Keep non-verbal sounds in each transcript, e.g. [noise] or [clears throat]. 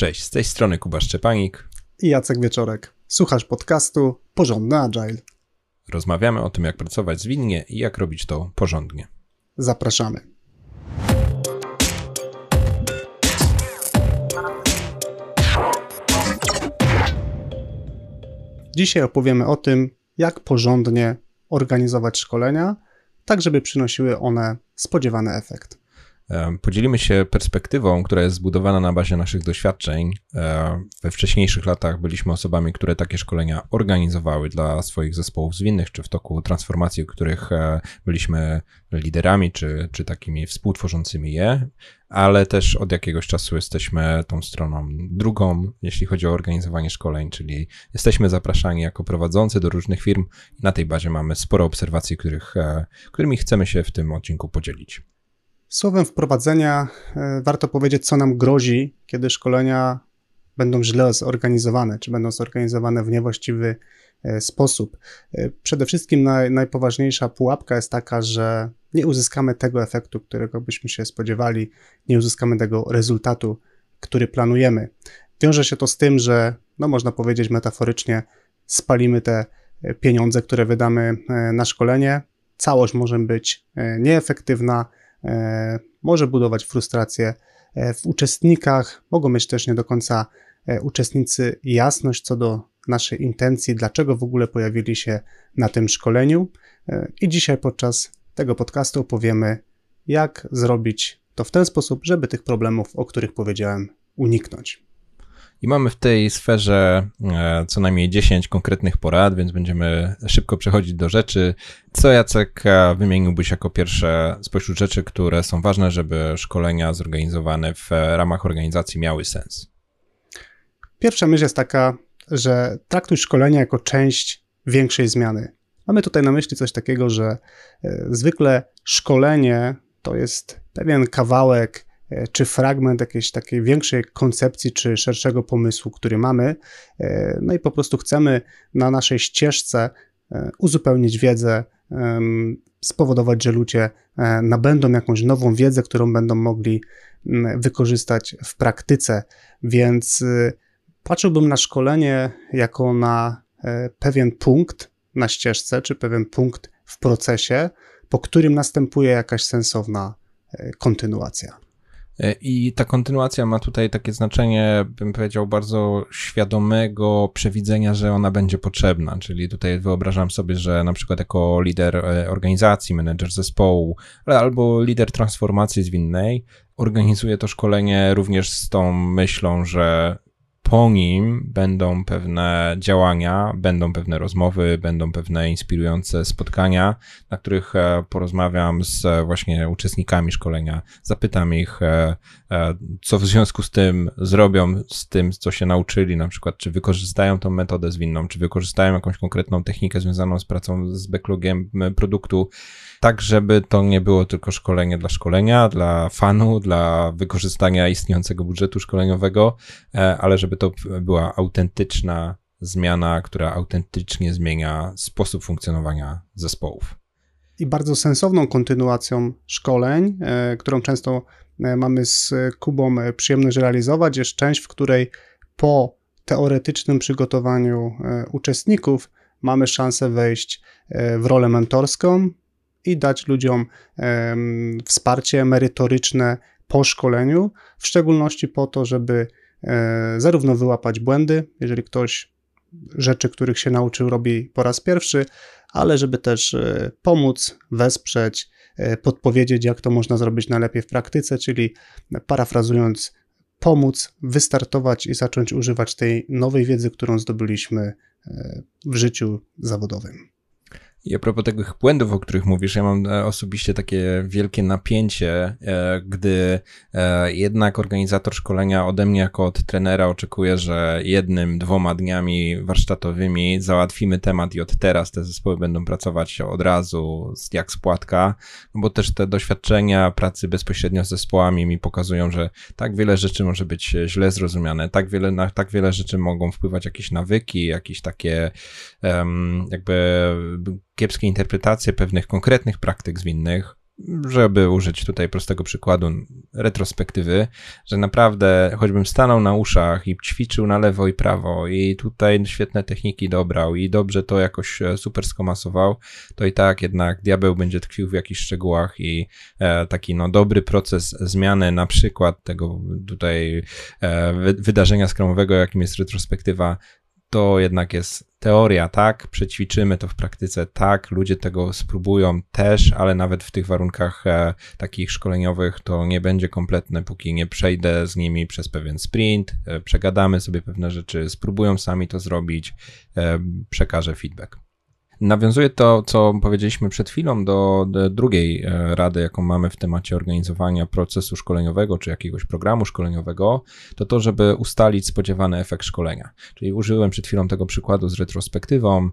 Cześć, z tej strony Kuba Szczepanik i Jacek Wieczorek. Słuchasz podcastu Porządny Agile. Rozmawiamy o tym, jak pracować zwinnie i jak robić to porządnie. Zapraszamy. Dzisiaj opowiemy o tym, jak porządnie organizować szkolenia, tak żeby przynosiły one spodziewany efekt. Podzielimy się perspektywą, która jest zbudowana na bazie naszych doświadczeń. We wcześniejszych latach byliśmy osobami, które takie szkolenia organizowały dla swoich zespołów zwinnych, czy w toku transformacji, których e, byliśmy liderami, czy, czy takimi współtworzącymi je, ale też od jakiegoś czasu jesteśmy tą stroną drugą, jeśli chodzi o organizowanie szkoleń, czyli jesteśmy zapraszani jako prowadzący do różnych firm na tej bazie mamy sporo obserwacji, których, e, którymi chcemy się w tym odcinku podzielić. Słowem wprowadzenia e, warto powiedzieć, co nam grozi, kiedy szkolenia będą źle zorganizowane, czy będą zorganizowane w niewłaściwy e, sposób. E, przede wszystkim naj, najpoważniejsza pułapka jest taka, że nie uzyskamy tego efektu, którego byśmy się spodziewali, nie uzyskamy tego rezultatu, który planujemy. Wiąże się to z tym, że, no można powiedzieć metaforycznie, spalimy te pieniądze, które wydamy na szkolenie. Całość może być nieefektywna, może budować frustrację e, w uczestnikach, mogą mieć też nie do końca e, uczestnicy jasność co do naszej intencji, dlaczego w ogóle pojawili się na tym szkoleniu. I dzisiaj podczas tego podcastu opowiemy, jak zrobić to w ten sposób, żeby tych problemów, o których powiedziałem, uniknąć. I mamy w tej sferze e, co najmniej 10 konkretnych porad, więc będziemy szybko przechodzić do rzeczy. Co Jacek e, wymieniłbyś jako pierwsze spośród rzeczy, które są ważne, żeby szkolenia zorganizowane w ramach organizacji miały sens? Pierwsza myśl jest taka, że traktuj szkolenia jako część większej zmiany. Mamy tutaj na myśli coś takiego, że e, zwykle szkolenie to jest pewien kawałek E, czy fragment jakiejś takiej większej koncepcji, czy szerszego pomysłu, który mamy. E, no i po prostu chcemy na naszej ścieżce e, uzupełnić wiedzę, spowodować, że ludzie nabędą jakąś nową wiedzę, którą będą mogli wykorzystać w praktyce. Więc patrzyłbym na szkolenie jako na pewien punkt na ścieżce, czy pewien punkt w procesie, po którym następuje jakaś sensowna kontynuacja. E, I ta kontynuacja ma tutaj takie znaczenie, bym powiedział, bardzo świadomego przewidzenia, że ona będzie potrzebna. Czyli tutaj wyobrażam sobie, że na przykład jako lider e, organizacji, menedżer zespołu, albo lider transformacji zwinnej, organizuje to szkolenie również z tą myślą, że po nim będą pewne działania, będą pewne rozmowy, będą pewne inspirujące spotkania, na których e, porozmawiam z e, właśnie uczestnikami szkolenia, zapytam ich, e, co w związku z tym zrobią, z tym, co się nauczyli, na przykład, czy wykorzystają tą metodę zwinną, czy wykorzystają jakąś konkretną technikę związaną z pracą z backlogiem produktu, tak żeby to nie było tylko szkolenie dla szkolenia, dla fanu, dla wykorzystania istniejącego budżetu szkoleniowego, ale żeby to była autentyczna zmiana, która autentycznie zmienia sposób funkcjonowania zespołów. I bardzo sensowną kontynuacją szkoleń, e, którą często e, mamy z Kubą przyjemność realizować, jest część, w której po teoretycznym przygotowaniu e, uczestników mamy szansę wejść w rolę mentorską i dać ludziom wsparcie merytoryczne po szkoleniu, w szczególności po to, żeby E, zarówno wyłapać błędy, jeżeli ktoś rzeczy, których się nauczył, robi po raz pierwszy, ale żeby też e, pomóc, wesprzeć, e, podpowiedzieć, jak to można zrobić najlepiej w praktyce, czyli parafrazując, pomóc wystartować i zacząć używać tej nowej wiedzy, którą zdobyliśmy w życiu zawodowym. I a propos tych błędów, o których mówisz, ja mam e, osobiście takie wielkie napięcie, e, gdy e, jednak organizator szkolenia ode mnie jako od trenera oczekuje, że jednym, dwoma dniami warsztatowymi załatwimy temat i od teraz te zespoły będą pracować od razu jak spłatka, no bo też te doświadczenia pracy bezpośrednio z zespołami mi pokazują, że tak wiele rzeczy może być źle zrozumiane, tak wiele, na tak wiele rzeczy mogą wpływać jakieś nawyki, jakieś takie um, jakby kiepskie interpretacje pewnych konkretnych praktyk zwinnych, żeby użyć tutaj prostego przykładu retrospektywy, że naprawdę choćbym stanął na uszach i ćwiczył na lewo i prawo i tutaj świetne techniki dobrał i dobrze to jakoś e, super skomasował, to i tak jednak diabeł będzie tkwił w jakichś szczegółach i e, taki no dobry proces zmiany na przykład tego tutaj e, wydarzenia skramowego, jakim jest retrospektywa, to jednak jest teoria, tak, przećwiczymy to w praktyce, tak, ludzie tego spróbują też, ale nawet w tych warunkach e, takich szkoleniowych to nie będzie kompletne, póki nie przejdę z nimi przez pewien sprint, e, przegadamy sobie pewne rzeczy, spróbują sami to zrobić, e, przekażę feedback. Nawiązuje to, co powiedzieliśmy przed chwilą, do, do, drugiej e, rady, jaką mamy w temacie organizowania procesu szkoleniowego czy jakiegoś programu szkoleniowego, to to, żeby ustalić spodziewany efekt szkolenia. Czyli użyłem przed chwilą tego przykładu z retrospektywą.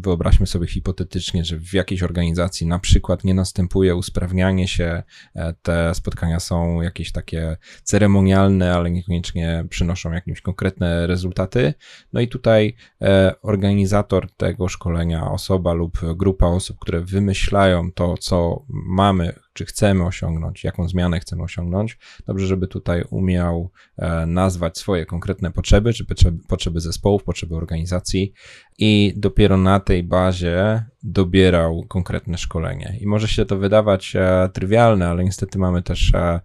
Wyobraźmy sobie hipotetycznie, że w jakiejś organizacji na przykład nie następuje usprawnianie się, e, te spotkania są jakieś takie ceremonialne, ale niekoniecznie przynoszą jakieś konkretne rezultaty. No i tutaj e, organizator tego szkolenia osoba lub grupa osób, które wymyślają to, co mamy, czy chcemy osiągnąć, jaką zmianę chcemy osiągnąć, dobrze, żeby tutaj umiał e, nazwać swoje konkretne potrzeby, czy potrzeby zespołów, potrzeby organizacji i dopiero na tej bazie dobierał konkretne szkolenie. I może się to wydawać e, trywialne, ale niestety mamy też e,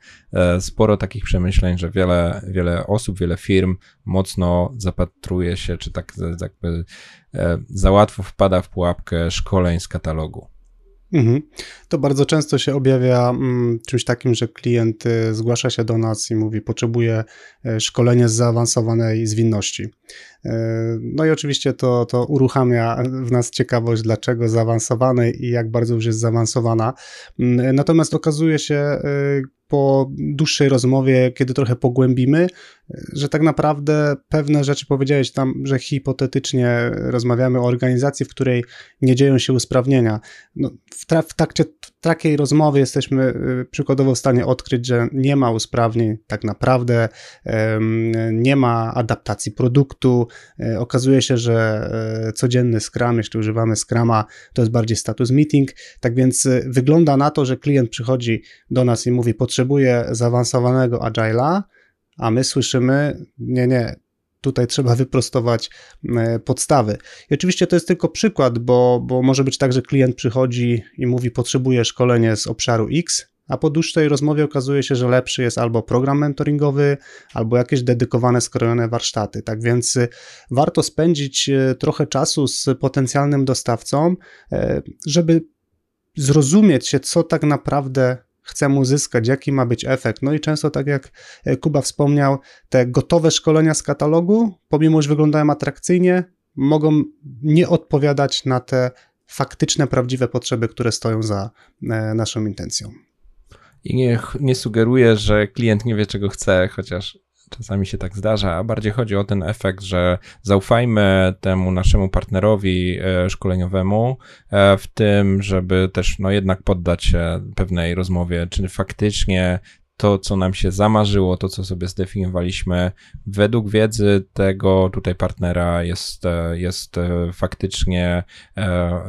sporo takich przemyśleń, że wiele, wiele osób, wiele firm mocno zapatruje się, czy tak jakby za łatwo wpada w pułapkę szkoleń z katalogu. Mhm. To bardzo często się objawia mm, czymś takim, że klient y, zgłasza się do nas i mówi, potrzebuje e, szkolenia z zaawansowanej zwinności. E, no i oczywiście to, to uruchamia w nas ciekawość, dlaczego zaawansowanej i jak bardzo już jest zaawansowana. Mm, natomiast okazuje się e, po dłuższej rozmowie, kiedy trochę pogłębimy, że tak naprawdę pewne rzeczy powiedziałeś tam, że hipotetycznie rozmawiamy o organizacji, w której nie dzieją się usprawnienia. No, w, tra w trakcie takiej rozmowy jesteśmy y, przykładowo w stanie odkryć, że nie ma usprawnień tak naprawdę, nie ma adaptacji produktu. E, okazuje się, że e, codzienny Scrum, jeśli używamy Scrama, to jest bardziej status meeting. Tak więc y, wygląda na to, że klient przychodzi do nas i mówi, potrzebuje zaawansowanego agile'a, a my słyszymy, nie, nie, tutaj trzeba [laughs] wyprostować e, podstawy. I oczywiście to jest tylko przykład, bo, bo może być tak, że klient przychodzi i mówi, potrzebuje szkolenie z obszaru X, a po dłuższej rozmowie okazuje się, że lepszy jest albo program mentoringowy, albo jakieś dedykowane, skrojone warsztaty. Tak więc y, warto spędzić y, trochę czasu z potencjalnym dostawcą, e, żeby zrozumieć się, co tak naprawdę chcemy uzyskać, jaki ma być efekt. No i często, tak jak e, Kuba wspomniał, te gotowe szkolenia z katalogu, pomimo że wyglądają atrakcyjnie, mogą nie odpowiadać na te faktyczne, prawdziwe potrzeby, które stoją za e, naszą intencją. I nie, nie sugeruję, że klient nie wie, czego chce, chociaż czasami się tak zdarza, a bardziej chodzi o ten efekt, że zaufajmy temu naszemu partnerowi e, szkoleniowemu e, w tym, żeby też no jednak poddać się pewnej rozmowie, czy faktycznie to, co nam się zamarzyło, to, co sobie zdefiniowaliśmy, według wiedzy tego tutaj partnera jest, e, jest faktycznie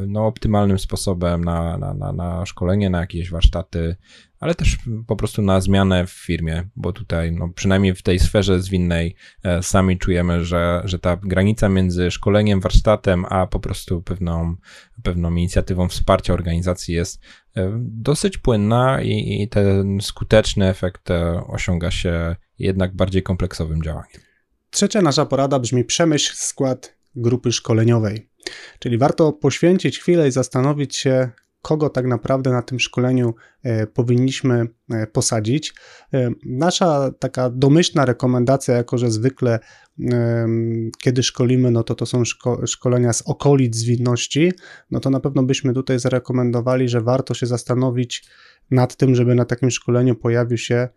no, optymalnym sposobem na, na, na, na szkolenie, na jakieś warsztaty, ale też po prostu na zmianę w firmie, bo tutaj, no, przynajmniej w tej sferze zwinnej, e, sami czujemy, że, że ta granica między szkoleniem, warsztatem, a po prostu pewną, pewną inicjatywą wsparcia organizacji jest e, dosyć płynna i, i ten skuteczny efekt e, osiąga się jednak bardziej kompleksowym działaniem. Trzecia nasza porada brzmi: przemyśl skład grupy szkoleniowej. Czyli warto poświęcić chwilę i zastanowić się, kogo tak naprawdę na tym szkoleniu e, powinniśmy e, posadzić. E, nasza taka domyślna rekomendacja, jako że zwykle kiedy szkolimy, no to to są szko szkolenia z okolic zwinności, no to na pewno byśmy tutaj zarekomendowali, że warto się zastanowić nad tym, żeby na takim szkoleniu pojawił się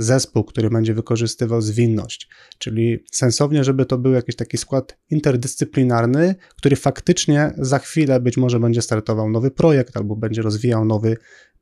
zespół, który będzie wykorzystywał zwinność. Czyli sensownie, żeby to był jakiś taki skład interdyscyplinarny, który faktycznie za chwilę być może będzie startował nowy projekt albo będzie rozwijał nowy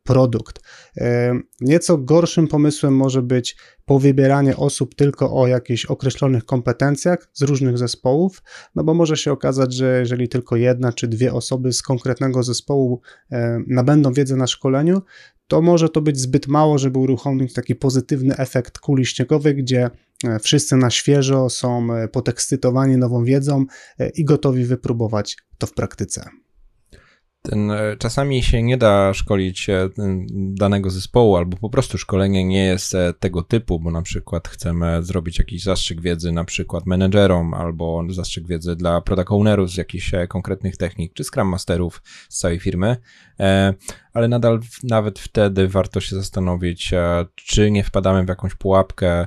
produkt. E, nieco gorszym pomysłem może być powybieranie osób tylko o jakichś określonych kompetencjach z różnych zespołów, no bo może się okazać, że jeżeli tylko jedna czy dwie osoby z konkretnego zespołu e, nabędą wiedzę na szkoleniu, to może to być zbyt mało, żeby uruchomić taki pozytywny efekt kuli śniegowej, gdzie e, wszyscy na świeżo są e, podekscytowani nową wiedzą e, i gotowi wypróbować to w praktyce. Ten, e, czasami się nie da szkolić e, danego zespołu, albo po prostu szkolenie nie jest e, tego typu, bo na przykład chcemy zrobić jakiś zastrzyk wiedzy na przykład menedżerom, albo zastrzyk wiedzy dla product ownerów z jakichś konkretnych technik, czy scrum masterów z całej firmy, ale nadal nawet wtedy warto się zastanowić, czy nie wpadamy w jakąś pułapkę.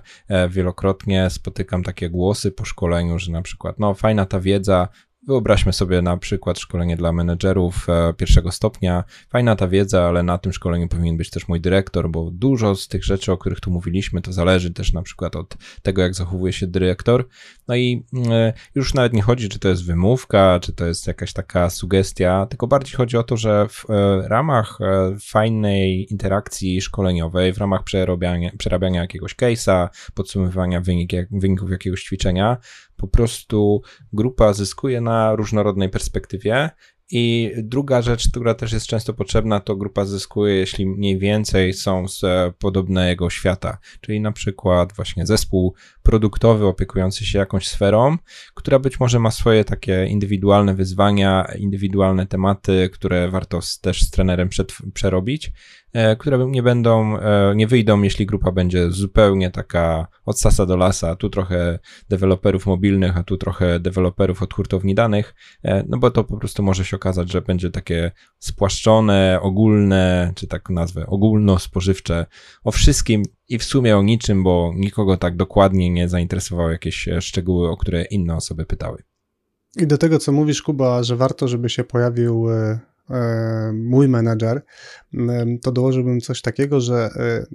Wielokrotnie spotykam takie głosy po szkoleniu, że na przykład, no fajna ta wiedza, Wyobraźmy sobie na przykład szkolenie dla menedżerów e, pierwszego stopnia. Fajna ta wiedza, ale na tym szkoleniu powinien być też mój dyrektor, bo dużo z tych rzeczy, o których tu mówiliśmy, to zależy też na przykład od tego, jak zachowuje się dyrektor. No i e, już nawet nie chodzi, czy to jest wymówka, czy to jest jakaś taka sugestia, tylko bardziej chodzi o to, że w e, ramach fajnej interakcji szkoleniowej, w ramach przerabiania, przerabiania jakiegoś case'a, podsumowywania wynik, wyników jakiegoś ćwiczenia, po prostu grupa zyskuje na różnorodnej perspektywie. I druga rzecz, która też jest często potrzebna, to grupa zyskuje, jeśli mniej więcej są z podobnego świata. Czyli na przykład właśnie zespół produktowy opiekujący się jakąś sferą, która być może ma swoje takie indywidualne wyzwania, indywidualne tematy, które warto też z trenerem przerobić. E, które nie będą, e, nie wyjdą, jeśli grupa będzie zupełnie taka od sasa do lasa, tu trochę deweloperów mobilnych, a tu trochę deweloperów od hurtowni danych, e, no bo to po prostu może się okazać, że będzie takie spłaszczone, ogólne, czy tak nazwę, ogólno-spożywcze o wszystkim i w sumie o niczym, bo nikogo tak dokładnie nie zainteresowały jakieś szczegóły, o które inne osoby pytały. I do tego, co mówisz, Kuba, że warto, żeby się pojawił mój menedżer, to dołożyłbym coś takiego, że e,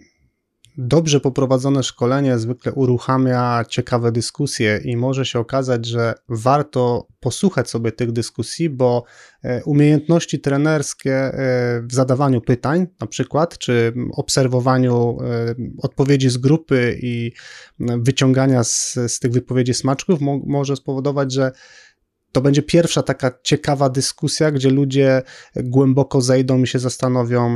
dobrze poprowadzone szkolenie zwykle uruchamia ciekawe dyskusje i może się okazać, że warto posłuchać sobie tych dyskusji, bo e, umiejętności trenerskie w zadawaniu pytań, na przykład, czy obserwowaniu odpowiedzi z grupy i wyciągania z, z tych wypowiedzi smaczków mo może spowodować, że to będzie pierwsza taka ciekawa dyskusja, gdzie ludzie głęboko zejdą i się zastanowią,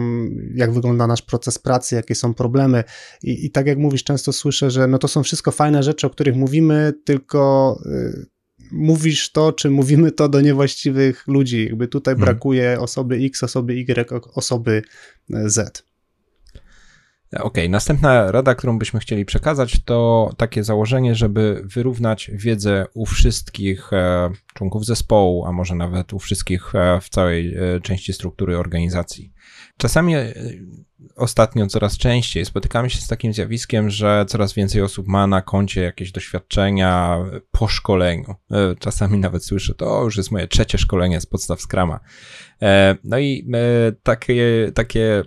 jak wygląda nasz proces pracy, jakie są problemy. I, i tak jak mówisz, często słyszę, że no to są wszystko fajne rzeczy, o których mówimy, tylko. Y, mówisz to, czy mówimy to do niewłaściwych ludzi. Jakby tutaj hmm. brakuje osoby X, osoby Y, osoby Z. Okay, następna rada, którą byśmy chcieli przekazać, to takie założenie, żeby wyrównać wiedzę u wszystkich e, członków zespołu, a może nawet u wszystkich e, w całej e, części struktury organizacji. Czasami ostatnio coraz częściej spotykamy się z takim zjawiskiem, że coraz więcej osób ma na koncie jakieś doświadczenia po szkoleniu. Czasami nawet słyszę, to już jest moje trzecie szkolenie z podstaw Scrama. No i takie, takie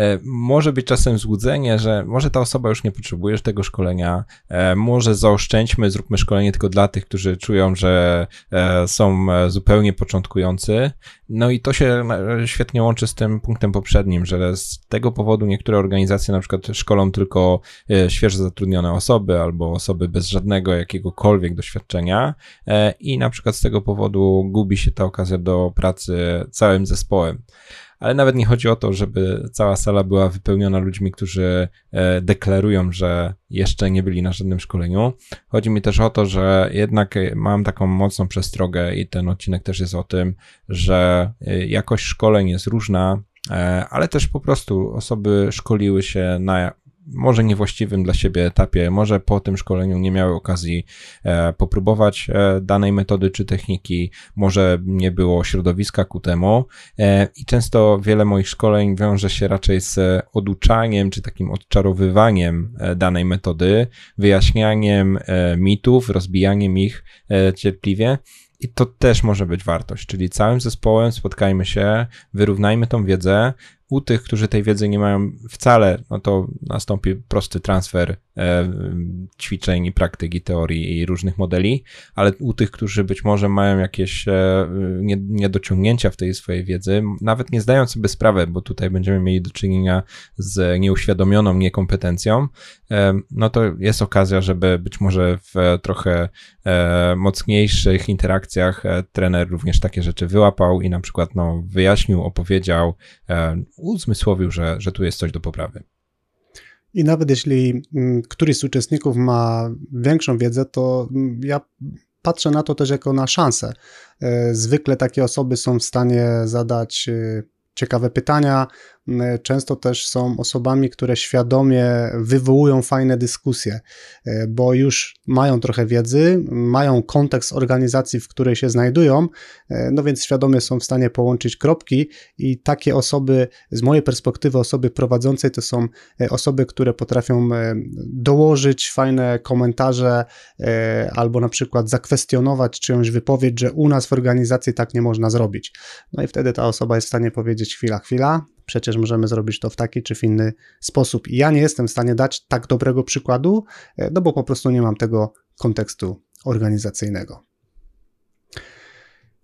E, może być czasem złudzenie, że może ta osoba już nie potrzebuje tego szkolenia, e, może zaoszczędźmy, zróbmy szkolenie tylko dla tych, którzy czują, że e, są zupełnie początkujący. No i to się świetnie łączy z tym punktem poprzednim, że z tego powodu niektóre organizacje na przykład szkolą tylko świeżo zatrudnione osoby albo osoby bez żadnego jakiegokolwiek doświadczenia i na przykład z tego powodu gubi się ta okazja do pracy całym zespołem ale nawet nie chodzi o to, żeby cała sala była wypełniona ludźmi, którzy e, deklarują, że jeszcze nie byli na żadnym szkoleniu. Chodzi mi też o to, że jednak mam taką mocną przestrogę i ten odcinek też jest o tym, że e, jakość szkoleń jest różna, e, ale też po prostu osoby szkoliły się na może niewłaściwym dla siebie etapie, może po tym szkoleniu nie miały okazji e, popróbować e, danej metody czy techniki, może nie było środowiska ku temu e, i często wiele moich szkoleń wiąże się raczej z oduczaniem czy takim odczarowywaniem danej metody, wyjaśnianiem mitów, rozbijaniem ich cierpliwie. I to też może być wartość, czyli całym zespołem spotkajmy się, wyrównajmy tą wiedzę, u tych, którzy tej wiedzy nie mają wcale, no to nastąpi prosty transfer e, ćwiczeń i praktyk i teorii i różnych modeli, ale u tych, którzy być może mają jakieś e, niedociągnięcia w tej swojej wiedzy, nawet nie zdając sobie sprawy, bo tutaj będziemy mieli do czynienia z nieuświadomioną niekompetencją, e, no to jest okazja, żeby być może w trochę e, mocniejszych interakcjach e, trener również takie rzeczy wyłapał i na przykład no, wyjaśnił, opowiedział, e, uzmysłowił, że, że tu jest coś do poprawy. I nawet jeśli mm, któryś z uczestników ma większą wiedzę, to mm, ja patrzę na to też jako na szansę. E, zwykle takie osoby są w stanie zadać e, ciekawe pytania, często też są osobami, które świadomie wywołują fajne dyskusje, e, bo już mają trochę wiedzy, mają kontekst organizacji, w której się znajdują, e, no więc świadomie są w stanie połączyć kropki i takie osoby, z mojej perspektywy, osoby prowadzącej to są e, osoby, które potrafią dołożyć fajne komentarze albo na przykład zakwestionować czyjąś wypowiedź, że u nas w organizacji tak nie można zrobić. No i wtedy ta osoba jest w stanie powiedzieć chwila, chwila, przecież możemy zrobić to w taki czy w inny sposób. I ja nie jestem w stanie dać tak dobrego przykładu, e, no bo po prostu nie mam tego kontekstu organizacyjnego.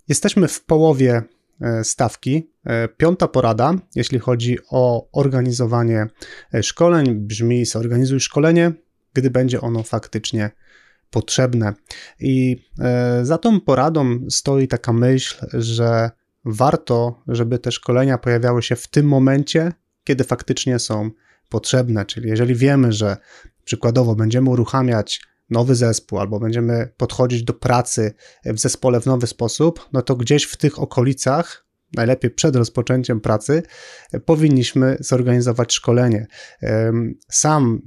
Jesteśmy w połowie e, stawki. E, piąta porada, jeśli chodzi o organizowanie szkoleń, brzmi: zorganizuj szkolenie, gdy będzie ono faktycznie potrzebne. I za tą poradą stoi taka myśl, że warto, żeby te szkolenia pojawiały się w tym momencie, kiedy faktycznie są potrzebne. Czyli jeżeli wiemy, że przykładowo będziemy uruchamiać nowy zespół albo będziemy podchodzić do pracy w zespole w nowy sposób, no to gdzieś w tych okolicach najlepiej przed rozpoczęciem pracy, powinniśmy zorganizować szkolenie. Sam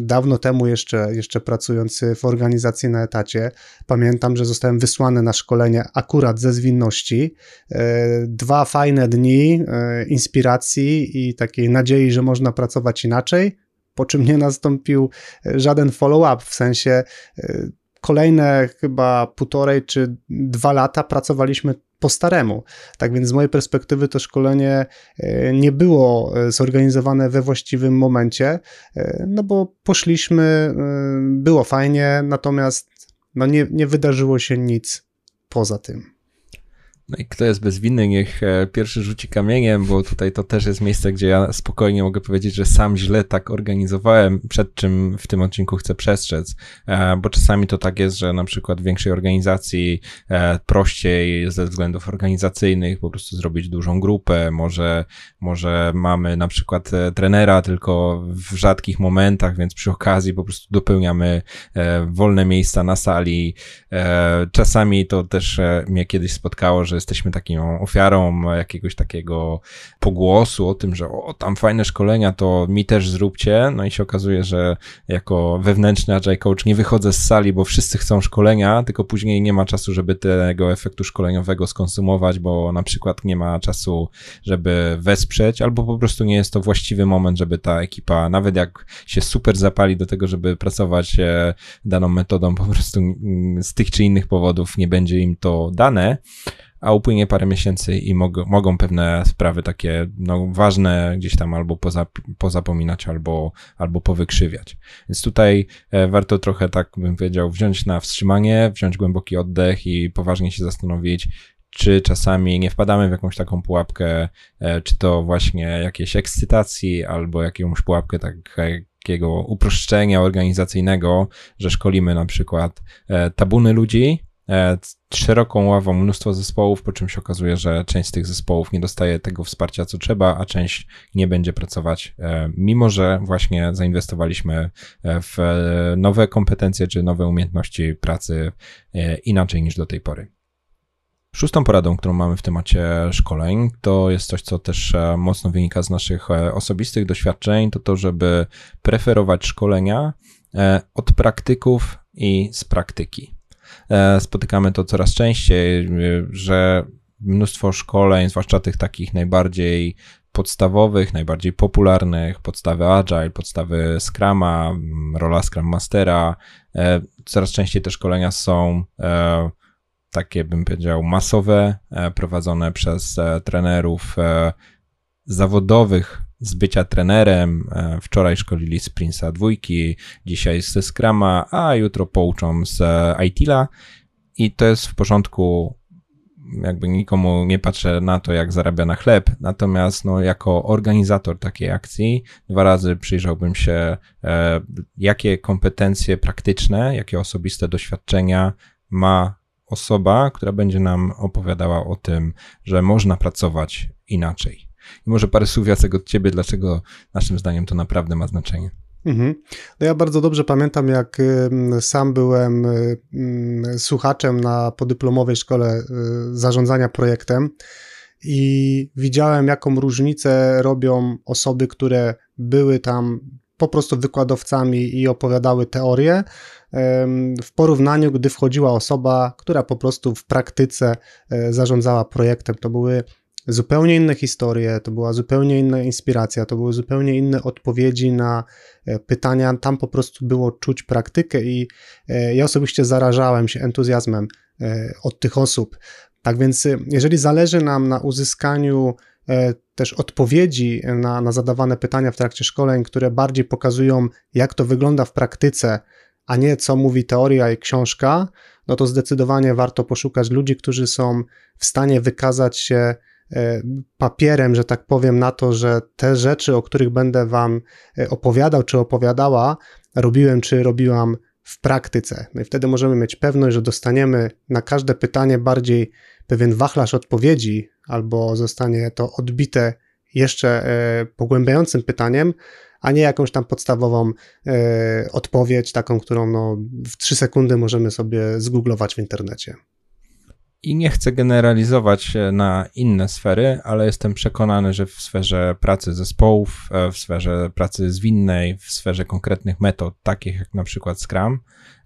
dawno temu jeszcze, jeszcze pracując w organizacji na etacie, pamiętam, że zostałem wysłany na szkolenie akurat ze zwinności. E, dwa fajne dni e, inspiracji i takiej nadziei, że można pracować inaczej, po czym nie nastąpił żaden follow-up, w sensie e, kolejne chyba półtorej czy dwa lata pracowaliśmy po staremu. Tak więc z mojej perspektywy to szkolenie e, nie było e, zorganizowane we właściwym momencie, e, no bo poszliśmy, było fajnie, natomiast no nie, nie wydarzyło się nic poza tym. No kto jest bezwinny, niech e, pierwszy rzuci kamieniem, bo tutaj to też jest miejsce, gdzie ja spokojnie mogę powiedzieć, że sam źle tak organizowałem, przed czym w tym odcinku chcę przestrzec, e, bo czasami to tak jest, że na przykład w większej organizacji e, prościej ze względów organizacyjnych po prostu zrobić dużą grupę, może, może mamy na przykład trenera tylko w rzadkich momentach, więc przy okazji po prostu dopełniamy wolne miejsca na sali. Czasami to też mnie kiedyś spotkało, że jesteśmy taką ofiarą jakiegoś takiego pogłosu o tym, że o, tam fajne szkolenia, to mi też zróbcie. No i się okazuje, że jako wewnętrzny agile coach nie wychodzę z sali, bo wszyscy chcą szkolenia, tylko później nie ma czasu, żeby tego efektu szkoleniowego skonsumować, bo na przykład nie ma czasu, żeby wesprzeć, albo po prostu nie jest to właściwy moment, żeby ta ekipa, nawet jak się super zapali do tego, żeby pracować e, daną metodą, po prostu z tych czy innych powodów nie będzie im to dane, a upłynie parę miesięcy i mog mogą pewne sprawy takie no, ważne gdzieś tam albo poza pozapominać, albo, albo powykrzywiać. Więc tutaj e, warto trochę, tak bym powiedział, wziąć na wstrzymanie, wziąć głęboki oddech i poważnie się zastanowić, czy czasami nie wpadamy w jakąś taką pułapkę, e, czy to właśnie jakiejś ekscytacji, albo jakąś pułapkę tak, takiego uproszczenia organizacyjnego, że szkolimy na przykład e, tabuny ludzi, szeroką ławą mnóstwo zespołów, po czym się okazuje, że część z tych zespołów nie dostaje tego wsparcia, co trzeba, a część nie będzie pracować, e, mimo że właśnie zainwestowaliśmy e, w nowe kompetencje czy nowe umiejętności pracy inaczej niż do tej pory. Szóstą poradą, którą mamy w temacie szkoleń, to jest coś, co też mocno wynika z naszych osobistych doświadczeń, to to, żeby preferować szkolenia od praktyków i z praktyki. E, spotykamy to coraz częściej, e, że mnóstwo szkoleń, zwłaszcza tych takich najbardziej podstawowych, najbardziej popularnych, podstawy Agile, podstawy Scrama, rola Scrum Mastera. E, coraz częściej te szkolenia są takie, bym powiedział, masowe, prowadzone przez trenerów zawodowych z bycia trenerem. E, wczoraj szkolili z Prince'a dwójki, dzisiaj ze Scrama, a jutro pouczą z ITILA i to jest w porządku. Jakby nikomu nie patrzę na to, jak zarabia na chleb, natomiast no, jako organizator takiej akcji dwa razy przyjrzałbym się, e, jakie kompetencje praktyczne, jakie osobiste doświadczenia ma osoba, która będzie nam opowiadała o tym, że można pracować inaczej. I może parę słów Jacek od ciebie, dlaczego naszym zdaniem to naprawdę ma znaczenie. Mhm. No ja bardzo dobrze pamiętam, jak sam byłem słuchaczem na podyplomowej szkole y, zarządzania projektem i widziałem, jaką różnicę robią osoby, które były tam po prostu wykładowcami i opowiadały teorie, w porównaniu, gdy wchodziła osoba, która po prostu w praktyce e, zarządzała projektem. To były zupełnie inne historie, to była zupełnie inna inspiracja, to były zupełnie inne odpowiedzi na e, pytania. Tam po prostu było czuć praktykę i e, ja osobiście zarażałem się entuzjazmem od tych osób. Tak więc, jeżeli zależy nam na uzyskaniu też odpowiedzi na, na zadawane pytania w trakcie szkoleń, które bardziej pokazują, jak to wygląda w praktyce, a nie co mówi teoria i książka, no to zdecydowanie warto poszukać ludzi, którzy są w stanie wykazać się e, papierem, że tak powiem, na to, że te rzeczy, o których będę Wam e, opowiadał czy opowiadała, robiłem czy robiłam w praktyce. No i wtedy możemy mieć pewność, że dostaniemy na każde pytanie bardziej pewien wachlarz odpowiedzi, albo zostanie to odbite jeszcze e, pogłębiającym pytaniem, a nie jakąś tam podstawową e, odpowiedź, taką, którą no, w trzy sekundy możemy sobie zgooglować w internecie. I nie chcę generalizować na inne sfery, ale jestem przekonany, że w sferze pracy zespołów, e, w sferze pracy zwinnej, w sferze konkretnych metod, takich jak na przykład Scrum,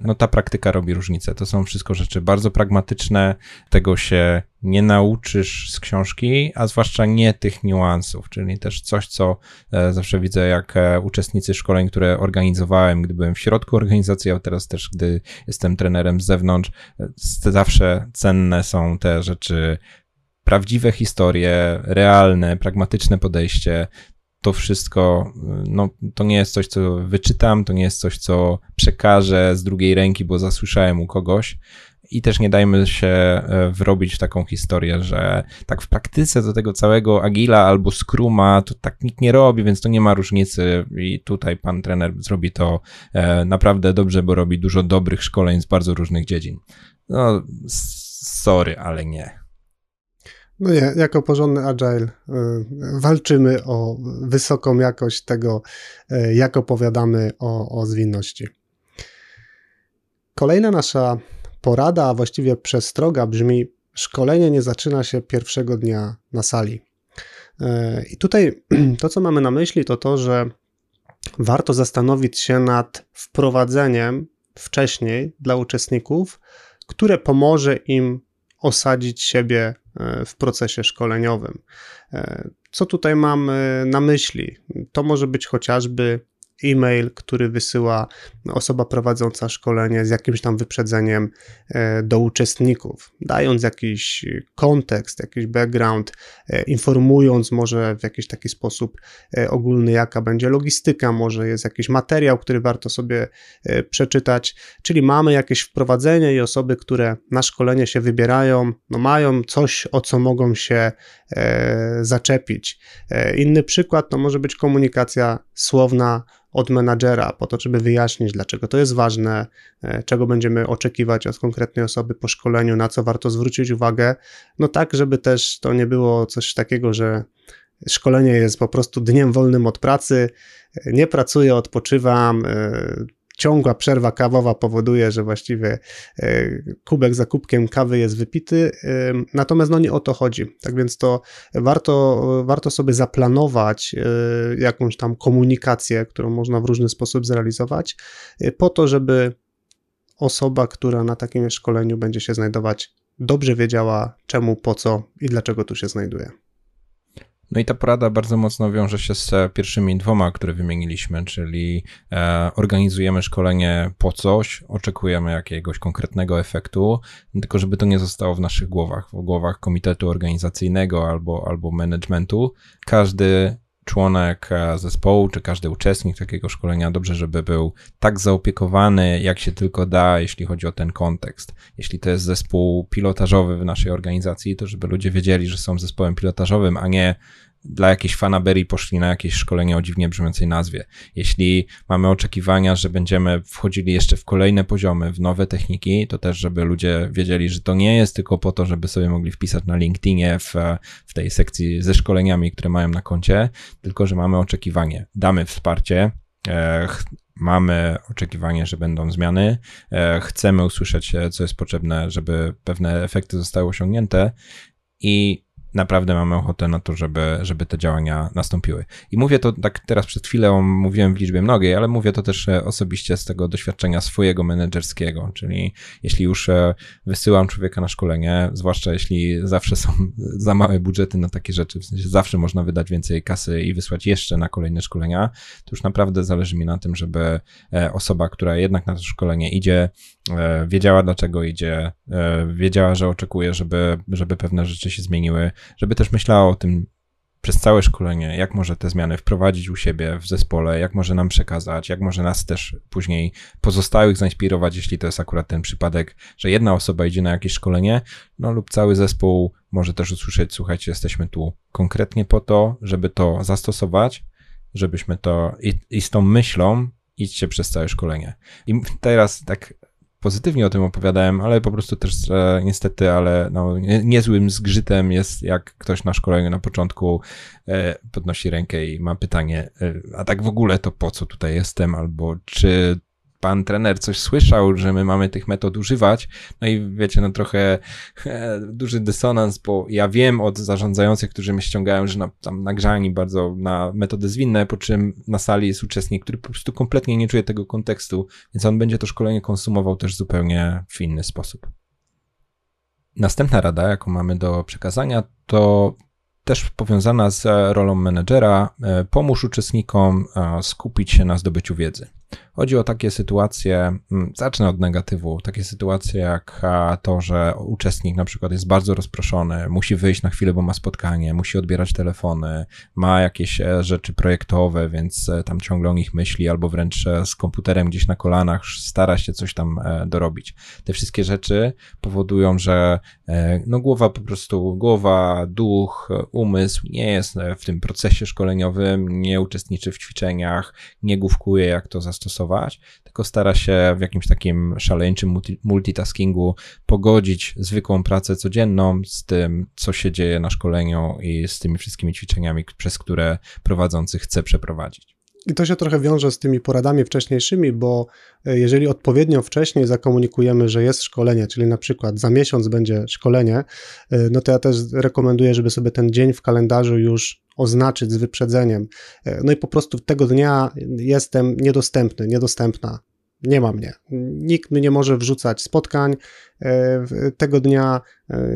no ta praktyka robi różnicę. To są wszystko rzeczy bardzo pragmatyczne, tego się nie nauczysz z książki, a zwłaszcza nie tych niuansów, czyli też coś, co e, zawsze widzę, jak e, uczestnicy szkoleń, które organizowałem, gdy byłem w środku organizacji, a teraz też, gdy jestem trenerem z zewnątrz, e, zawsze cenne są te rzeczy, prawdziwe historie, realne, pragmatyczne podejście, to wszystko, no, to nie jest coś, co wyczytam, to nie jest coś, co przekażę z drugiej ręki, bo zasłyszałem u kogoś. I też nie dajmy się e, wrobić w taką historię, że tak w praktyce do tego całego Agila albo Scruma to tak nikt nie robi, więc to nie ma różnicy. I tutaj pan trener zrobi to e, naprawdę dobrze, bo robi dużo dobrych szkoleń z bardzo różnych dziedzin. No, sorry, ale nie. No nie, jako porządny agile y, walczymy o wysoką jakość tego, y, jak opowiadamy o, o zwinności. Kolejna nasza porada, a właściwie przestroga brzmi: szkolenie nie zaczyna się pierwszego dnia na sali. Y, I tutaj [clears throat] to, co mamy na myśli, to to, że warto zastanowić się nad wprowadzeniem wcześniej dla uczestników, które pomoże im osadzić siebie e, w procesie szkoleniowym. E, co tutaj mam e, na myśli? To może być chociażby e-mail, który wysyła osoba prowadząca szkolenie z jakimś tam wyprzedzeniem e, do uczestników, dając jakiś kontekst, jakiś background, e, informując może w jakiś taki sposób e, ogólny, jaka będzie logistyka, może jest jakiś materiał, który warto sobie przeczytać, czyli mamy jakieś wprowadzenie i osoby, które na szkolenie się wybierają, no mają coś, o co mogą się zaczepić. Inny przykład to może być komunikacja słowna, od menadżera, po to, żeby wyjaśnić, dlaczego to jest ważne, e, czego będziemy oczekiwać od konkretnej osoby po szkoleniu, na co warto zwrócić uwagę. No tak, żeby też to nie było coś takiego, że szkolenie jest po prostu dniem wolnym od pracy, nie pracuję, odpoczywam, e, ciągła przerwa kawowa powoduje, że właściwie e, kubek za kubkiem kawy jest wypity, e, natomiast no nie o to chodzi. Tak więc to warto, warto sobie zaplanować e, jakąś tam komunikację, którą można w różny sposób zrealizować, po to, żeby osoba, która na takim szkoleniu będzie się znajdować, dobrze wiedziała czemu, po co i dlaczego tu się znajduje. No i ta porada bardzo mocno wiąże się z pierwszymi dwoma, które wymieniliśmy, czyli e, organizujemy szkolenie po coś, oczekujemy jakiegoś konkretnego efektu, tylko żeby to nie zostało w naszych głowach, w głowach komitetu organizacyjnego albo, albo managementu. Każdy członek e, zespołu, czy każdy uczestnik takiego szkolenia, dobrze, żeby był tak zaopiekowany, jak się tylko da, jeśli chodzi o ten kontekst. Jeśli to jest zespół pilotażowy w naszej organizacji, to żeby ludzie wiedzieli, że są zespołem pilotażowym, a nie dla jakiejś fanaberii poszli na jakieś szkolenie o dziwnie brzmiącej nazwie. Jeśli mamy oczekiwania, że będziemy wchodzili jeszcze w kolejne poziomy, w nowe techniki, to też, żeby ludzie wiedzieli, że to nie jest tylko po to, żeby sobie mogli wpisać na LinkedInie w, w tej sekcji ze szkoleniami, które mają na koncie, tylko że mamy oczekiwanie. Damy wsparcie, e, mamy oczekiwanie, że będą zmiany, e, chcemy usłyszeć, e, co jest potrzebne, żeby pewne efekty zostały osiągnięte i naprawdę mamy ochotę na to, żeby, żeby te działania nastąpiły. I mówię to tak teraz przed chwilą, mówiłem w liczbie mnogiej, ale mówię to też e, osobiście z tego doświadczenia swojego menedżerskiego, czyli jeśli już e, wysyłam człowieka na szkolenie, zwłaszcza jeśli zawsze są [laughs] za małe budżety na takie rzeczy, w sensie zawsze można wydać więcej kasy i wysłać jeszcze na kolejne szkolenia, to już naprawdę zależy mi na tym, żeby e, osoba, która jednak na to szkolenie idzie, wiedziała dlaczego idzie, wiedziała, że oczekuje, żeby, żeby pewne rzeczy się zmieniły, żeby też myślała o tym przez całe szkolenie, jak może te zmiany wprowadzić u siebie w zespole, jak może nam przekazać, jak może nas też później pozostałych zainspirować, jeśli to jest akurat ten przypadek, że jedna osoba idzie na jakieś szkolenie, no lub cały zespół może też usłyszeć, słuchajcie, jesteśmy tu konkretnie po to, żeby to zastosować, żebyśmy to i, i z tą myślą idźcie przez całe szkolenie. I teraz tak pozytywnie o tym opowiadałem, ale po prostu też e, niestety, ale no, nie, niezłym zgrzytem jest, jak ktoś na szkoleniu na początku e, podnosi rękę i ma pytanie, e, a tak w ogóle to po co tutaj jestem, albo czy pan trener coś słyszał, że my mamy tych metod używać. No i wiecie, no trochę e, duży dysonans, bo ja wiem od zarządzających, którzy mnie ściągają, że na, tam nagrzani bardzo na metody zwinne, po czym na sali jest uczestnik, który po prostu kompletnie nie czuje tego kontekstu, więc on będzie to szkolenie konsumował też zupełnie w inny sposób. Następna rada, jaką mamy do przekazania, to też powiązana z rolą menedżera, e, pomóż uczestnikom e, skupić się na zdobyciu wiedzy. Chodzi o takie sytuacje, mm, zacznę od negatywu, takie sytuacje jak to, że uczestnik na przykład jest bardzo rozproszony, musi wyjść na chwilę, bo ma spotkanie, musi odbierać telefony, ma jakieś e, rzeczy projektowe, więc e, tam ciągle o nich myśli, albo wręcz e, z komputerem gdzieś na kolanach stara się coś tam dorobić. Te wszystkie rzeczy powodują, że no głowa po prostu, głowa, duch, umysł nie jest w tym procesie szkoleniowym, nie uczestniczy w ćwiczeniach, nie główkuje jak to zastosować stosować, tylko stara się w jakimś takim szaleńczym multi multitaskingu pogodzić zwykłą pracę codzienną z tym, co się dzieje na szkoleniu i z tymi wszystkimi ćwiczeniami, przez które prowadzący chce przeprowadzić. I to się trochę wiąże z tymi poradami wcześniejszymi, bo e, jeżeli odpowiednio wcześniej zakomunikujemy, że jest szkolenie, czyli na przykład za miesiąc będzie szkolenie, e, no to ja też rekomenduję, żeby sobie ten dzień w kalendarzu już oznaczyć z wyprzedzeniem. E, no i po prostu tego dnia jestem niedostępny, niedostępna nie ma mnie. Nikt mi nie może wrzucać spotkań. E, tego dnia e,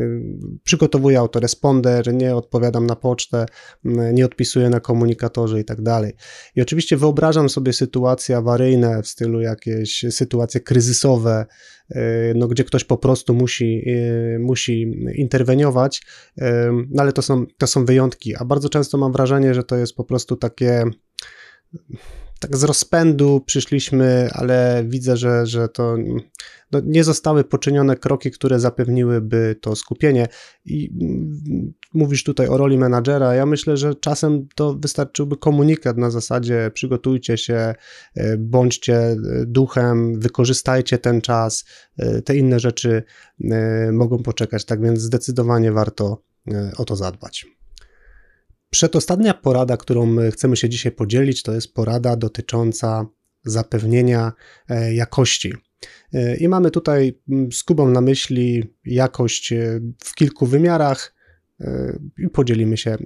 przygotowuję autoresponder, nie odpowiadam na pocztę, nie odpisuję na komunikatorze i tak dalej. I oczywiście wyobrażam sobie sytuacje awaryjne w stylu jakieś sytuacje kryzysowe, e, no, gdzie ktoś po prostu musi, musi interweniować, no, ale to są, to są wyjątki, a bardzo często mam wrażenie, że to jest po prostu takie tak z rozpędu przyszliśmy, ale widzę, że, że to no, nie zostały poczynione kroki, które zapewniłyby to skupienie. I mm, mówisz tutaj o roli menadżera. Ja myślę, że czasem to wystarczyłby komunikat na zasadzie przygotujcie się, e, bądźcie e, duchem, wykorzystajcie ten czas. E, te inne rzeczy mogą poczekać, tak więc zdecydowanie warto o to zadbać. Przedostatnia porada, którą chcemy się dzisiaj podzielić, to jest porada dotycząca zapewnienia e, jakości. E, I mamy tutaj z Kubą na myśli jakość e, w kilku wymiarach, i podzielimy się,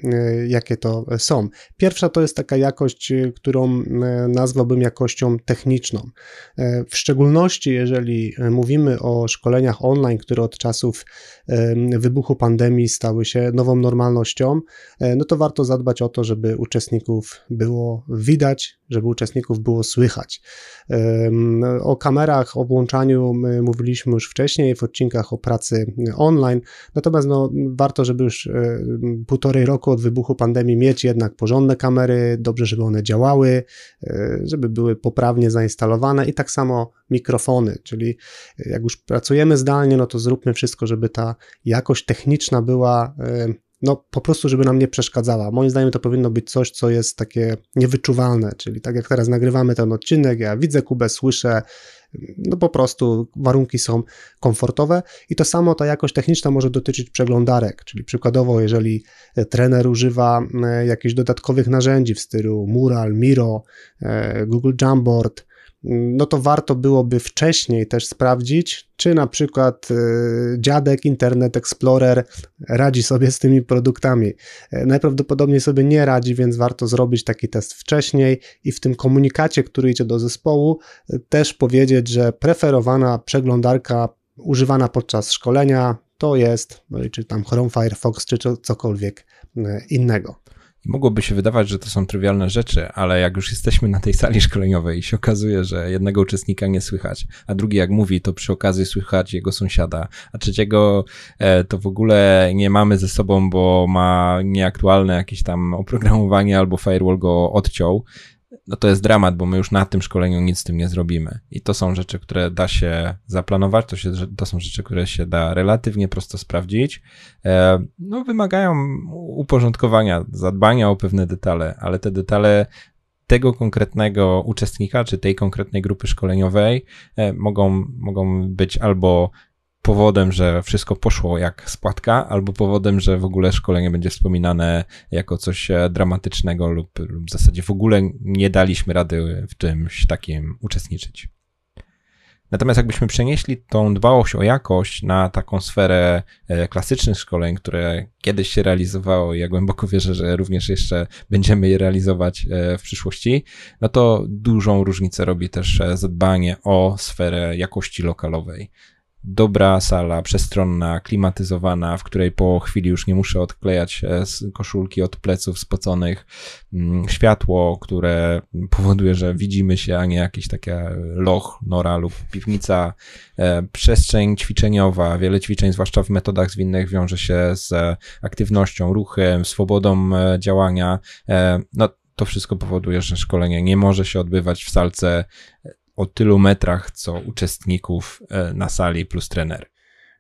jakie to są. Pierwsza to jest taka jakość, którą nazwałbym jakością techniczną. W szczególności, jeżeli mówimy o szkoleniach online, które od czasów wybuchu pandemii stały się nową normalnością, no to warto zadbać o to, żeby uczestników było widać, żeby uczestników było słychać. O kamerach, o włączaniu mówiliśmy już wcześniej w odcinkach o pracy online, natomiast no, warto, żeby już e, półtorej roku od wybuchu pandemii mieć jednak porządne kamery, dobrze, żeby one działały, e, żeby były poprawnie zainstalowane i tak samo mikrofony, czyli jak już pracujemy zdalnie, no to zróbmy wszystko, żeby ta jakość techniczna była e, no po prostu, żeby nam nie przeszkadzała. Moim zdaniem to powinno być coś, co jest takie niewyczuwalne, czyli tak jak teraz nagrywamy ten odcinek, ja widzę Kubę, słyszę, no po prostu warunki są komfortowe i to samo ta jakość techniczna może dotyczyć przeglądarek, czyli przykładowo jeżeli trener używa e, jakichś dodatkowych narzędzi w stylu Mural, Miro, e, Google Jamboard, no to warto byłoby wcześniej też sprawdzić, czy na przykład e, dziadek Internet Explorer radzi sobie z tymi produktami. E, najprawdopodobniej sobie nie radzi, więc warto zrobić taki test wcześniej i w tym komunikacie, który idzie do zespołu, e, też powiedzieć, że preferowana przeglądarka używana podczas szkolenia to jest, no czy tam Chrome, Firefox, czy cokolwiek innego. Mogłoby się wydawać, że to są trywialne rzeczy, ale jak już jesteśmy na tej sali szkoleniowej i się okazuje, że jednego uczestnika nie słychać, a drugi jak mówi, to przy okazji słychać jego sąsiada, a trzeciego e, to w ogóle nie mamy ze sobą, bo ma nieaktualne jakieś tam oprogramowanie albo firewall go odciął, no to jest dramat, bo my już na tym szkoleniu nic z tym nie zrobimy. I to są rzeczy, które da się zaplanować, to, się, to są rzeczy, które się da relatywnie prosto sprawdzić. E, no, wymagają uporządkowania, zadbania o pewne detale, ale te detale tego konkretnego uczestnika, czy tej konkretnej grupy szkoleniowej e, mogą, mogą być albo powodem, że wszystko poszło jak spłatka, albo powodem, że w ogóle szkolenie będzie wspominane jako coś e, dramatycznego lub, lub w zasadzie w ogóle nie daliśmy rady w czymś takim uczestniczyć. Natomiast jakbyśmy przenieśli tą dbałość o jakość na taką sferę e, klasycznych szkoleń, które kiedyś się realizowało i ja głęboko wierzę, że również jeszcze będziemy je realizować e, w przyszłości, no to dużą różnicę robi też zadbanie o sferę jakości lokalowej dobra sala, przestronna, klimatyzowana, w której po chwili już nie muszę odklejać e, koszulki od pleców spoconych, mm, światło, które powoduje, że widzimy się, a nie jakieś takie loch, nora lub piwnica, e, przestrzeń ćwiczeniowa, wiele ćwiczeń, zwłaszcza w metodach zwinnych, wiąże się z aktywnością, ruchem, swobodą e, działania. No, to wszystko powoduje, że szkolenie nie może się odbywać w salce o tylu metrach, co uczestników e, na sali plus trener.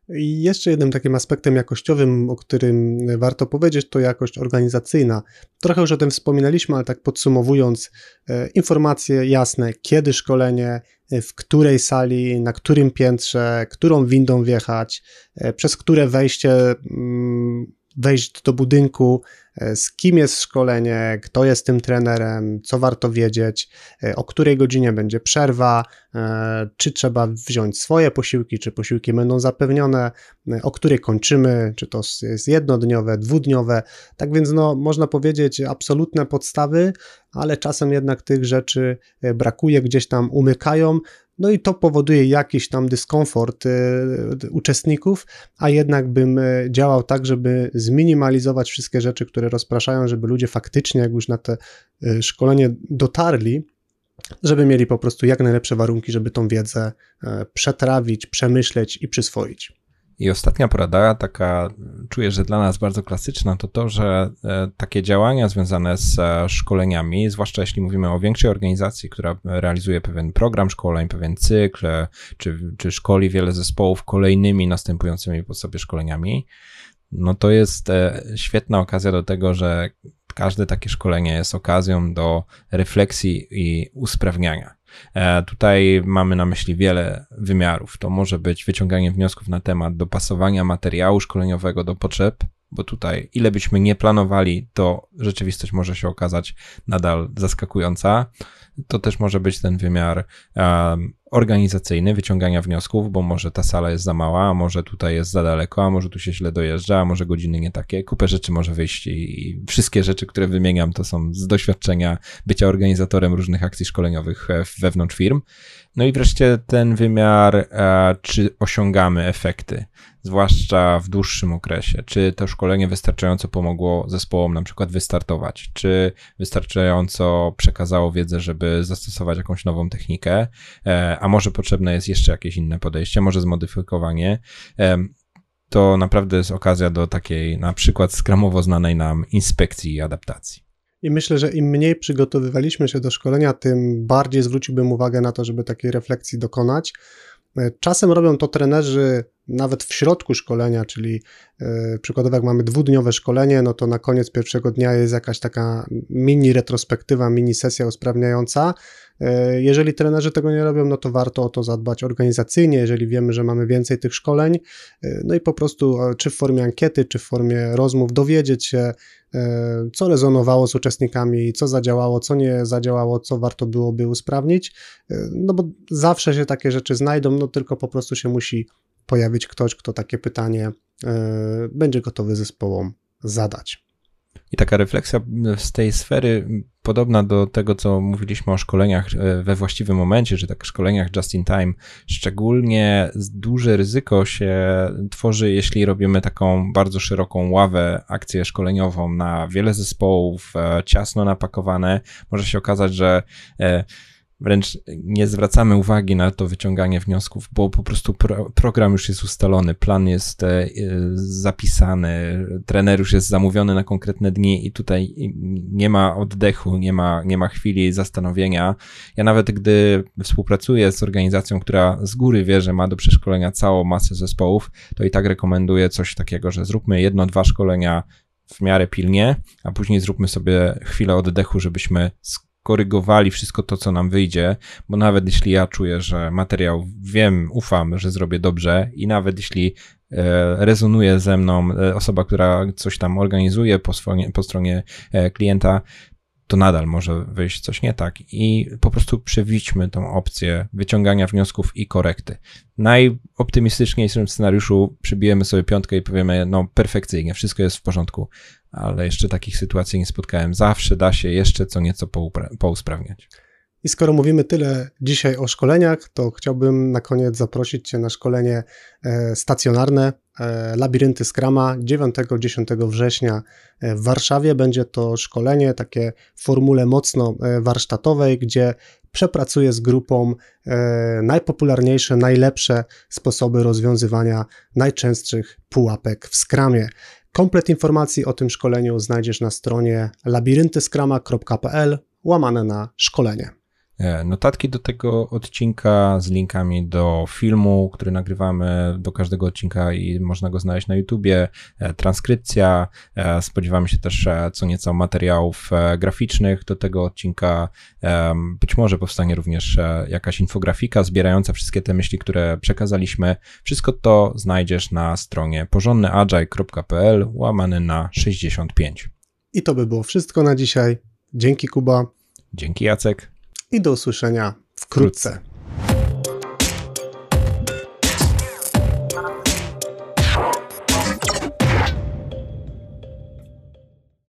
I jeszcze jednym takim aspektem jakościowym, o którym warto powiedzieć, to jakość organizacyjna. Trochę już o tym wspominaliśmy, ale tak podsumowując, e, informacje jasne, kiedy szkolenie, e, w której sali, na którym piętrze, którą windą wjechać, przez które wejście mm, wejść do budynku, e, z kim jest szkolenie, kto jest tym trenerem, co warto wiedzieć, e, o której godzinie będzie przerwa, e, czy trzeba wziąć swoje posiłki, czy posiłki będą zapewnione, o której kończymy, czy to jest jednodniowe, dwudniowe. Tak więc no, można powiedzieć absolutne podstawy, ale czasem jednak tych rzeczy brakuje, gdzieś tam umykają. No i to powoduje jakiś tam dyskomfort y, uczestników, a jednak bym y, działał tak, żeby zminimalizować wszystkie rzeczy, które rozpraszają, żeby ludzie faktycznie, jak już na te y, szkolenie dotarli, żeby mieli po prostu jak najlepsze warunki, żeby tą wiedzę przetrawić, przemyśleć i przyswoić. I ostatnia porada, taka czuję, że dla nas bardzo klasyczna, to to, że e, takie działania związane z e, szkoleniami, zwłaszcza jeśli mówimy o większej organizacji, która realizuje pewien program szkoleń, pewien cykl, e, czy, czy szkoli wiele zespołów kolejnymi następującymi po sobie szkoleniami, no to jest świetna okazja do tego, że każde takie szkolenie jest okazją do refleksji i usprawniania. E, tutaj mamy na myśli wiele wymiarów. To może być wyciąganie wniosków na temat dopasowania materiału szkoleniowego do potrzeb, bo tutaj ile byśmy nie planowali, to rzeczywistość może się okazać nadal zaskakująca. To też może być ten wymiar um, organizacyjny, wyciągania wniosków, bo może ta sala jest za mała, a może tutaj jest za daleko, a może tu się źle dojeżdża, a może godziny nie takie. Kupę rzeczy może wyjść i, wszystkie rzeczy, które wymieniam, to są z doświadczenia bycia organizatorem różnych akcji szkoleniowych e, wewnątrz firm. No i wreszcie ten wymiar, e, czy osiągamy efekty, zwłaszcza w dłuższym okresie. Czy to szkolenie wystarczająco pomogło zespołom na przykład wystartować, czy wystarczająco przekazało wiedzę, żeby zastosować jakąś nową technikę, e, a może potrzebne jest jeszcze jakieś inne podejście, może zmodyfikowanie. E, to naprawdę jest okazja do takiej na przykład skramowo znanej nam inspekcji i adaptacji. I myślę, że im mniej przygotowywaliśmy się do szkolenia, tym bardziej zwróciłbym uwagę na to, żeby takiej refleksji dokonać. E, czasem robią to trenerzy nawet w środku szkolenia, czyli e, przykładowo jak mamy dwudniowe szkolenie, no to na koniec pierwszego dnia jest jakaś taka mini retrospektywa, mini sesja usprawniająca. E, jeżeli trenerzy tego nie robią, no to warto o to zadbać organizacyjnie, jeżeli wiemy, że mamy więcej tych szkoleń, e, no i po prostu czy w formie ankiety, czy w formie rozmów dowiedzieć się, co rezonowało z uczestnikami, co zadziałało, co nie zadziałało, co warto byłoby usprawnić, no bo zawsze się takie rzeczy znajdą, no tylko po prostu się musi pojawić ktoś, kto takie pytanie e, będzie gotowy zespołom zadać. I taka refleksja z tej sfery, podobna do tego, co mówiliśmy o szkoleniach e, we właściwym momencie, że tak szkoleniach just in time, szczególnie duże ryzyko się tworzy, jeśli robimy taką bardzo szeroką ławę, akcję szkoleniową na wiele zespołów, e, ciasno napakowane. Może się okazać, że wręcz nie zwracamy uwagi na to wyciąganie wniosków, bo po prostu pro, program już jest ustalony, plan jest e, zapisany, trener już jest zamówiony na konkretne dni i tutaj nie ma oddechu, nie ma, nie ma chwili zastanowienia. Ja nawet gdy współpracuję z organizacją, która z góry wie, że ma do przeszkolenia całą masę zespołów, to i tak rekomenduję coś takiego, że zróbmy jedno, dwa szkolenia w miarę pilnie, a później zróbmy sobie chwilę oddechu, żebyśmy korygowali wszystko to, co nam wyjdzie, bo nawet jeśli ja czuję, że materiał wiem, ufam, że zrobię dobrze i nawet jeśli e, rezonuje ze mną e, osoba, która coś tam organizuje po, stronie, po stronie e, klienta, to nadal może wyjść coś nie tak i po prostu przewićmy tą opcję wyciągania wniosków i korekty. Najoptymistyczniejszym scenariuszu przybijemy sobie piątkę i powiemy, no perfekcyjnie, wszystko jest w porządku, ale jeszcze takich sytuacji nie spotkałem. Zawsze da się jeszcze co nieco pousprawniać. I skoro mówimy tyle dzisiaj o szkoleniach, to chciałbym na koniec zaprosić Cię na szkolenie e, stacjonarne e, Labirynty Skrama 9-10 września e, w Warszawie. Będzie to szkolenie takie w formule mocno warsztatowej, gdzie przepracuję z grupą najpopularniejsze, najlepsze sposoby rozwiązywania najczęstszych pułapek w skramie. Komplet informacji o tym szkoleniu znajdziesz na stronie labiryntyskrama.pl łamane na szkolenie. E, notatki do tego odcinka z linkami do filmu, który nagrywamy do każdego odcinka i można go znaleźć na YouTubie, e, transkrypcja. E, spodziewamy się też co nieco materiałów graficznych do tego odcinka. Być może powstanie również jakaś infografika zbierająca wszystkie te myśli, które przekazaliśmy. Wszystko to znajdziesz na stronie porządnyagile.pl łamany na 65. I to by było wszystko na dzisiaj. Dzięki Kuba. Dzięki Jacek i do usłyszenia wkrótce.